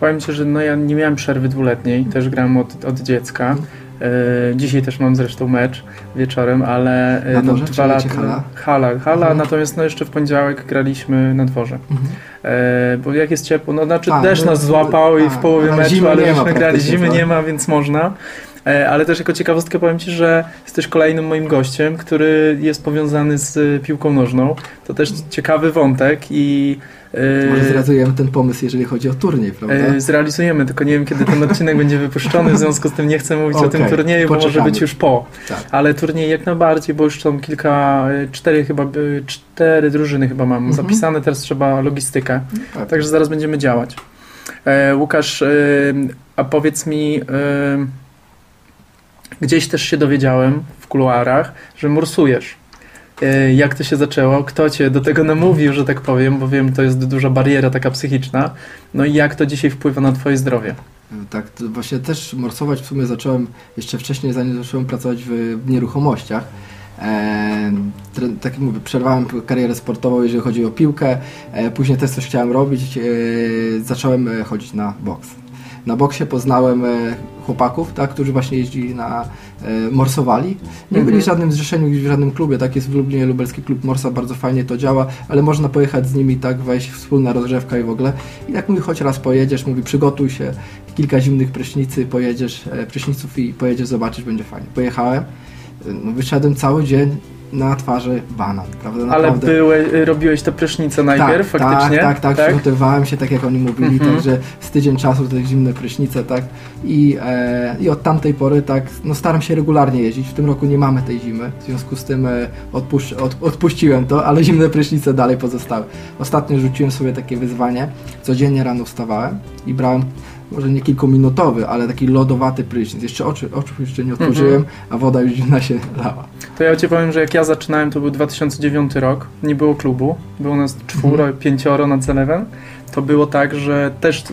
Powiem Ci, że no ja nie miałem przerwy dwuletniej, też grałem od, od dziecka. E, dzisiaj też mam zresztą mecz wieczorem, ale e, no, dwa lata. Hala? Hala, hala mhm. natomiast no jeszcze w poniedziałek graliśmy na dworze. Mhm. E, bo jak jest ciepło, no znaczy a, deszcz no, nas złapał a, i w połowie meczu, ale żeśmy grali, zimy tak. nie ma, więc można. E, ale też jako ciekawostkę powiem Ci, że jesteś kolejnym moim gościem, który jest powiązany z piłką nożną. To też ciekawy wątek i to może zrealizujemy ten pomysł, jeżeli chodzi o turniej, prawda? E, zrealizujemy, tylko nie wiem, kiedy ten odcinek będzie wypuszczony, w związku z tym nie chcę mówić okay, o tym turnieju, poczekamy. bo może być już po. Tak. Ale turniej jak najbardziej, bo już są kilka, e, cztery chyba, e, cztery drużyny chyba mam mhm. zapisane, teraz trzeba logistykę. Tak. Także zaraz będziemy działać. E, Łukasz, e, a powiedz mi, e, gdzieś też się dowiedziałem w kuluarach, że morsujesz. E, jak to się zaczęło, kto cię do tego namówił, że tak powiem, bo wiem, to jest duża bariera taka psychiczna. No i jak to dzisiaj wpływa na twoje zdrowie? Tak, właśnie też morsować w sumie zacząłem jeszcze wcześniej, zanim zacząłem pracować w, nieruchomościach. E, tak jak mówię, przerwałem karierę sportową, jeżeli chodzi o piłkę. E, później też coś chciałem robić. E, zacząłem e, chodzić na boks. Na boksie poznałem e, chłopaków, tak, którzy właśnie jeździli na e, morsowali. Nie byli w mhm. żadnym zrzeszeniu, w żadnym klubie, tak jest w Lublinie lubelski klub Morsa, bardzo fajnie to działa, ale można pojechać z nimi, tak, wejść wspólna rozgrzewka i w ogóle. I jak mówi, choć raz pojedziesz, mówi, przygotuj się, kilka zimnych prysznicy, pojedziesz, e, pryszniców i pojedziesz, zobaczysz, będzie fajnie. Pojechałem, e, no, wyszedłem cały dzień, na twarzy banan, prawda? Naprawdę. Ale były, robiłeś te prysznice najpierw tak, faktycznie? Tak, tak, tak, tak. Przygotowywałem się tak jak oni mówili, mhm. także z tydzień czasu te zimne prysznice, tak. I, e, I od tamtej pory tak, no staram się regularnie jeździć. W tym roku nie mamy tej zimy, w związku z tym e, od, odpuściłem to, ale zimne prysznice dalej pozostały. Ostatnio rzuciłem sobie takie wyzwanie, codziennie rano wstawałem i brałem może nie kilkuminutowy, ale taki lodowaty prysznic. Jeszcze oczy, oczu jeszcze nie otworzyłem, mm -hmm. a woda już zimna się lała. To ja Ci powiem, że jak ja zaczynałem, to był 2009 rok, nie było klubu, było nas czworo, mm -hmm. pięcioro nad zalewem to było tak, że też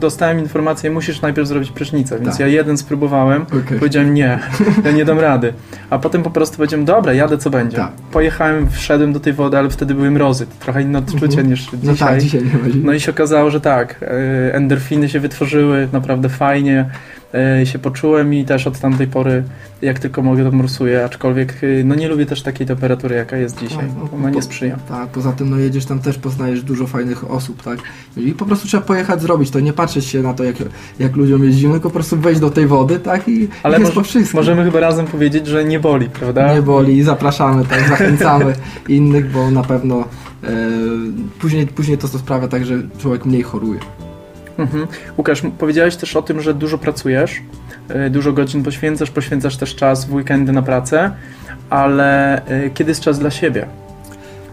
dostałem informację, musisz najpierw zrobić prysznicę, więc tak. ja jeden spróbowałem, okay. powiedziałem nie, ja nie dam rady. A potem po prostu powiedziałem, dobra, jadę co będzie. Tak. Pojechałem, wszedłem do tej wody, ale wtedy były mrozy, trochę inne odczucie mhm. niż dzisiaj. No tak, dzisiaj No i się okazało, że tak, e, endorfiny się wytworzyły, naprawdę fajnie, się poczułem i też od tamtej pory jak tylko mogę to morsuję, aczkolwiek e, no nie lubię też takiej temperatury jaka jest dzisiaj, no, ona nie sprzyja. Tak, poza tym no jedziesz tam też poznajesz dużo fajnych osób, tak i po prostu trzeba pojechać zrobić to, nie patrzeć się na to jak, jak ludziom jeździmy, tylko po prostu wejść do tej wody, tak i Ale jest po wszystkim. możemy chyba razem powiedzieć, że nie boli, prawda? Nie boli i zapraszamy, tak, zachęcamy innych, bo na pewno e, później, później to, to sprawia tak, że człowiek mniej choruje. Mhm. Łukasz, powiedziałeś też o tym, że dużo pracujesz, e, dużo godzin poświęcasz, poświęcasz też czas w weekendy na pracę, ale e, kiedy jest czas dla siebie?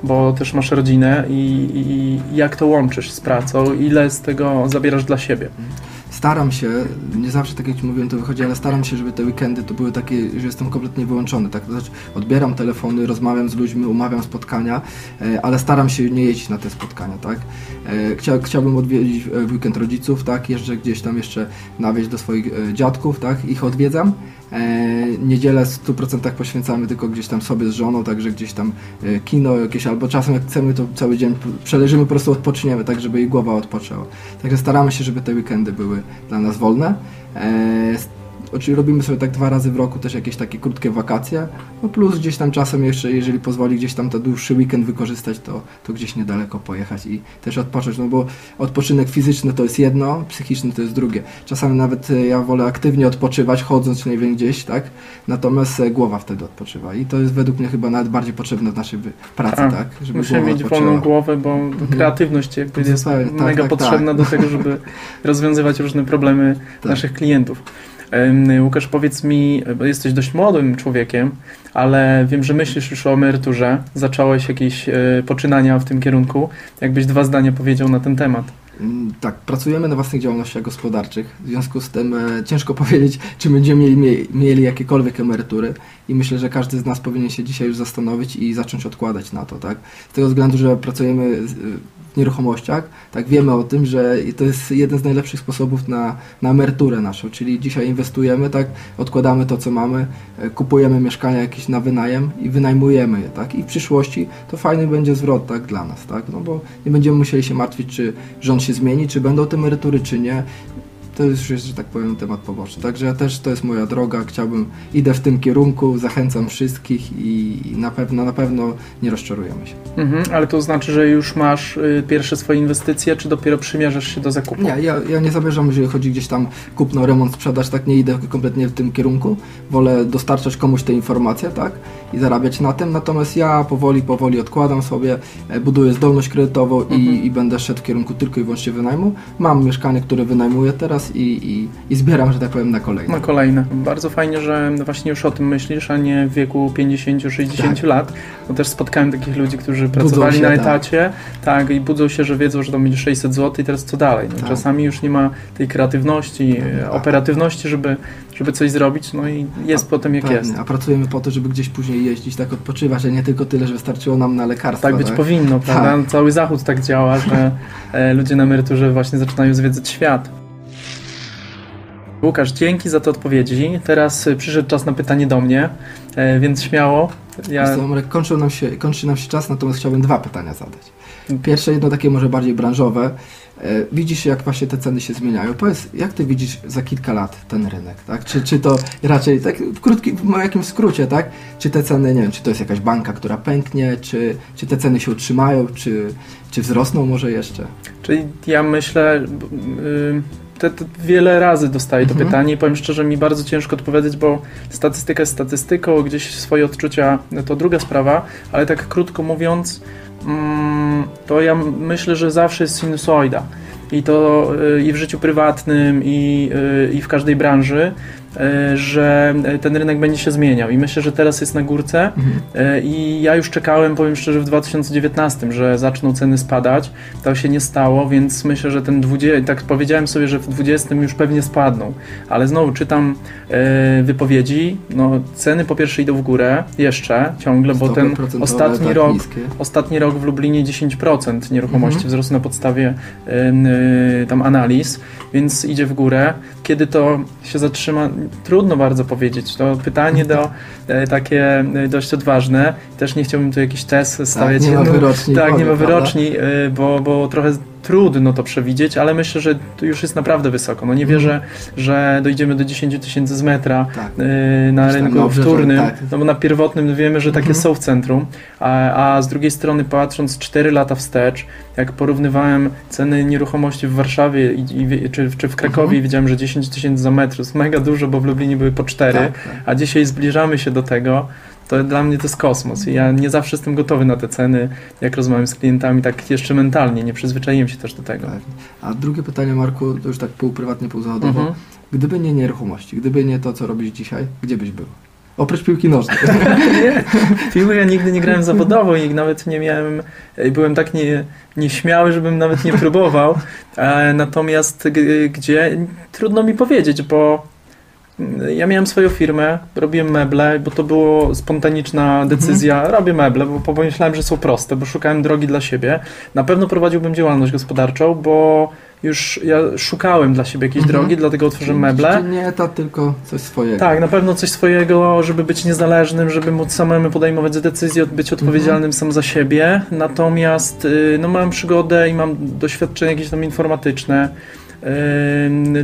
Bo też masz rodzinę i, i jak to łączysz z pracą? Ile z tego zabierasz dla siebie? Staram się, nie zawsze tak jak Ci mówiłem to wychodzi, ale staram się, żeby te weekendy to były takie, że jestem kompletnie wyłączony, tak, znaczy odbieram telefony, rozmawiam z ludźmi, umawiam spotkania, e, ale staram się nie jeździć na te spotkania, tak. E, chcia, chciałbym odwiedzić w weekend rodziców, tak, jeżdżę gdzieś tam jeszcze na wieś do swoich e, dziadków, tak, ich odwiedzam, niedzielę w 100% poświęcamy tylko gdzieś tam sobie z żoną, także gdzieś tam kino jakieś, albo czasem jak chcemy to cały dzień przeleżymy, po prostu odpoczniemy, tak żeby jej głowa odpoczęła. Także staramy się, żeby te weekendy były dla nas wolne. E, Oczywiście robimy sobie tak dwa razy w roku też jakieś takie krótkie wakacje, no plus gdzieś tam czasem jeszcze, jeżeli pozwoli gdzieś tam ten dłuższy weekend wykorzystać, to, to gdzieś niedaleko pojechać i też odpocząć, no bo odpoczynek fizyczny to jest jedno, psychiczny to jest drugie. Czasami nawet e, ja wolę aktywnie odpoczywać, chodząc nie wiem gdzieś, tak, natomiast e, głowa wtedy odpoczywa i to jest według mnie chyba nawet bardziej potrzebne w naszej pracy, tak, tak żeby Musimy mieć odpoczyła. wolną głowę, bo mhm. kreatywność jakby jest tak, mega tak, potrzebna tak. do tego, żeby rozwiązywać różne problemy tak. naszych klientów. Łukasz, powiedz mi, bo jesteś dość młodym człowiekiem, ale wiem, że myślisz już o emeryturze. Zacząłeś jakieś e, poczynania w tym kierunku. Jakbyś dwa zdania powiedział na ten temat. Mm, tak, pracujemy na własnych działalnościach gospodarczych, w związku z tym e, ciężko powiedzieć, czy będziemy mieli, mieli jakiekolwiek emerytury. I myślę, że każdy z nas powinien się dzisiaj już zastanowić i zacząć odkładać na to, tak? Z tego względu, że pracujemy w nieruchomościach, tak wiemy o tym, że to jest jeden z najlepszych sposobów na, na emeryturę naszą, czyli dzisiaj inwestujemy, tak, odkładamy to, co mamy, e, kupujemy mieszkania jakieś na wynajem i wynajmujemy je, tak, i w przyszłości to fajny będzie zwrot, tak, dla nas, tak, no bo nie będziemy musieli się martwić, czy rząd się zmieni, czy będą te emerytury, czy nie, to już jest, że tak powiem, temat poboczny. Także ja też to jest moja droga, chciałbym, idę w tym kierunku, zachęcam wszystkich i na pewno, na pewno nie rozczarujemy się. Mhm, ale to znaczy, że już masz y, pierwsze swoje inwestycje, czy dopiero przymierzasz się do zakupu? Nie, ja, ja nie zamierzam, jeżeli chodzi gdzieś tam kupno, remont, sprzedaż, tak nie idę kompletnie w tym kierunku. Wolę dostarczać komuś te informacje, tak, i zarabiać na tym, natomiast ja powoli, powoli odkładam sobie, e, buduję zdolność kredytową Mhm. i, i będę szedł w kierunku tylko i wyłącznie wynajmu. Mam mieszkanie, które wynajmuję teraz i, i, i zbieram, że tak powiem, na kolejne. Na kolejne. Bardzo fajnie, że właśnie już o tym myślisz, a nie w wieku 50-60 Tak. lat. Bo też spotkałem takich ludzi, którzy Budzą pracowali się, na tak. etacie, tak, i budzą się, że wiedzą, że to będzie 600 zł i teraz co dalej. No, Tak. Czasami już nie ma tej kreatywności, Tak. operatywności, żeby, żeby coś zrobić, no i jest A- potem jak Pewnie, jest. A pracujemy po to, żeby gdzieś później jeździć, tak odpoczywać, a nie tylko tyle, że wystarczyło nam na lekarstwa. Tak być powinno, prawda? Cały Zachód tak działa, że e, ludzie na emeryturze właśnie zaczynają zwiedzać świat. Łukasz, dzięki za te odpowiedzi. Teraz e, przyszedł czas na pytanie do mnie, e, więc śmiało. Ja. Marek, kończył nam się, kończy nam się czas, natomiast chciałbym dwa pytania zadać. Pierwsze, jedno takie może bardziej branżowe. E, Widzisz, jak właśnie te ceny się zmieniają. Powiedz, jak ty widzisz za kilka lat ten rynek, tak? Czy, czy to raczej, tak w krótkim, w jakimś skrócie, tak? Czy te ceny, nie wiem, czy to jest jakaś banka, która pęknie, czy, czy te ceny się utrzymają, czy, czy wzrosną może jeszcze? czyli ja myślę, b- y, te, te wiele razy dostaję to Mhm. pytanie i powiem szczerze, mi bardzo ciężko odpowiedzieć, bo statystyka jest statystyką, gdzieś swoje odczucia to druga sprawa, ale tak krótko mówiąc, mm, to ja myślę, że zawsze jest sinusoida. I to y, i w życiu prywatnym, i, y, i w każdej branży, że ten rynek będzie się zmieniał. I myślę, że teraz jest na górce. E, I ja już czekałem, powiem szczerze, w 2019, że zaczną ceny spadać. To się nie stało, więc myślę, że ten 20, tak powiedziałem sobie, że w 20 już pewnie spadną. Ale znowu czytam e, wypowiedzi, no ceny po pierwsze idą w górę, jeszcze ciągle, bo ten ostatni tak rok, niskie. ostatni rok w Lublinie 10% nieruchomości Mhm. wzrosło na podstawie y, tam analiz, więc idzie w górę. Kiedy to się zatrzyma, trudno bardzo powiedzieć. To pytanie do, e, takie e, dość odważne. Też nie chciałbym tu jakiś test stawiać. Tak, nie ma No, wyroczni. tak, nie ma wyroczni, y, bo, bo trochę trudno to przewidzieć, ale myślę, że to już jest naprawdę wysoko. No nie Mhm. wierzę, że dojdziemy do 10 tysięcy z metra Tak. y, na tam rynku dobrze, że wtórnym, tak. no bo na pierwotnym wiemy, że takie Mhm. są w centrum, a, a z drugiej strony patrząc 4 lata wstecz, jak porównywałem ceny nieruchomości w Warszawie i, i, czy, czy w Krakowie Mhm. widziałem, że 10 tysięcy za metr jest mega dużo, bo w Lublinie były po 4, Tak, tak. a dzisiaj zbliżamy się do tego, to dla mnie to jest kosmos i ja nie zawsze jestem gotowy na te ceny, jak rozmawiam z klientami, tak jeszcze mentalnie, nie przyzwyczaiłem się też do tego. Tak. A drugie pytanie, Marku, to już tak pół prywatnie, pół zawodowo. Mhm. Gdyby nie nieruchomości, gdyby nie to, co robisz dzisiaj, gdzie byś był? Oprócz piłki nożnej. nie, piły ja nigdy nie grałem zawodowo i nawet nie miałem, byłem tak nie, nieśmiały, żebym nawet nie próbował, e, natomiast g- gdzie, trudno mi powiedzieć, bo ja miałem swoją firmę, robiłem meble, bo to było spontaniczna decyzja, robię meble, bo pomyślałem, że są proste, bo szukałem drogi dla siebie. Na pewno prowadziłbym działalność gospodarczą, bo już ja szukałem dla siebie jakiejś Mhm. drogi, dlatego otworzyłem meble. Nie etat, tylko coś swojego. Tak, na pewno coś swojego, żeby być niezależnym, żeby móc samemu podejmować decyzje, być odpowiedzialnym sam za siebie. Natomiast y, no, mam przygodę i mam doświadczenie jakieś tam informatyczne,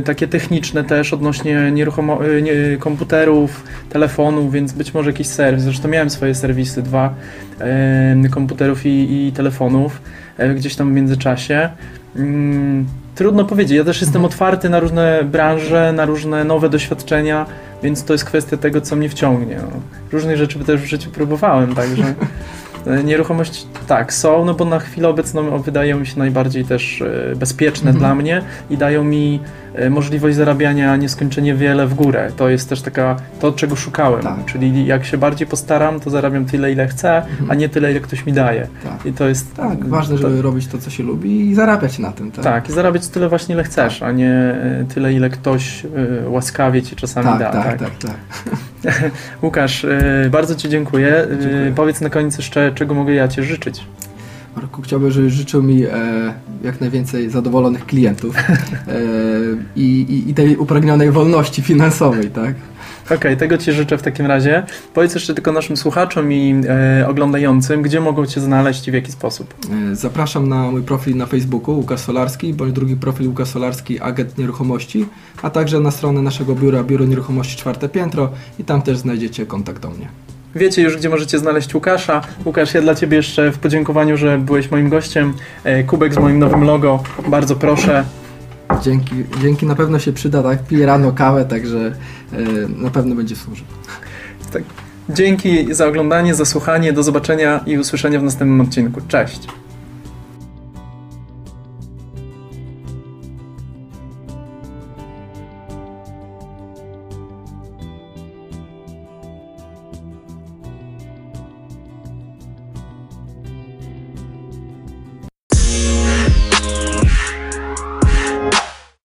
takie techniczne też odnośnie nieruchomo- y, nie, komputerów, telefonów, więc być może jakiś serwis. Zresztą miałem swoje serwisy, dwa komputerów i, i telefonów y, gdzieś tam w międzyczasie. Mm, Trudno powiedzieć. Ja też jestem Mhm. otwarty na różne branże, na różne nowe doświadczenia, więc to jest kwestia tego, co mnie wciągnie. No. Różnych rzeczy też w życiu próbowałem, także e, nieruchomości tak są, no bo na chwilę obecną wydają mi się najbardziej też e, bezpieczne Mhm. dla mnie i dają mi e, możliwość zarabiania nieskończenie wiele w górę. To jest też taka, to czego szukałem, Tak. czyli jak się bardziej postaram, to zarabiam tyle, ile chcę, Mhm. a nie tyle, ile ktoś mi daje. Tak. I to jest Tak, ważne, to- żeby robić to, co się lubi i zarabiać na tym. Tak, tak, i zarabiać tyle właśnie ile chcesz, a nie e, tyle ile ktoś e, łaskawie ci czasami tak, da. tak, tak. tak, tak. Łukasz, e, bardzo Ci dziękuję. E, Dziękuję. Powiedz na koniec jeszcze, czego mogę ja Ci życzyć. Marku, chciałbym, żebyś życzył mi e, jak najwięcej zadowolonych klientów e, i, i, tej upragnionej wolności finansowej, tak? Okej, tego Ci życzę w takim razie. Powiedz jeszcze tylko naszym słuchaczom i e, oglądającym, gdzie mogą Cię znaleźć i w jaki sposób. E, Zapraszam na mój profil na Facebooku Łukasz Solarski, bądź drugi profil Łukasz Solarski, agent nieruchomości, a także na stronę naszego biura, Biuro Nieruchomości Czwarte Piętro i tam też znajdziecie kontakt do mnie. Wiecie już, gdzie możecie znaleźć Łukasza. Łukasz, ja dla Ciebie jeszcze w podziękowaniu, że byłeś moim gościem. E, kubek z moim nowym logo, bardzo proszę. Dzięki, dzięki na pewno się przyda, tak? Piję rano kawę, także e, na pewno będzie służył. Dzięki za oglądanie, za słuchanie, do zobaczenia i usłyszenia w następnym odcinku. Cześć!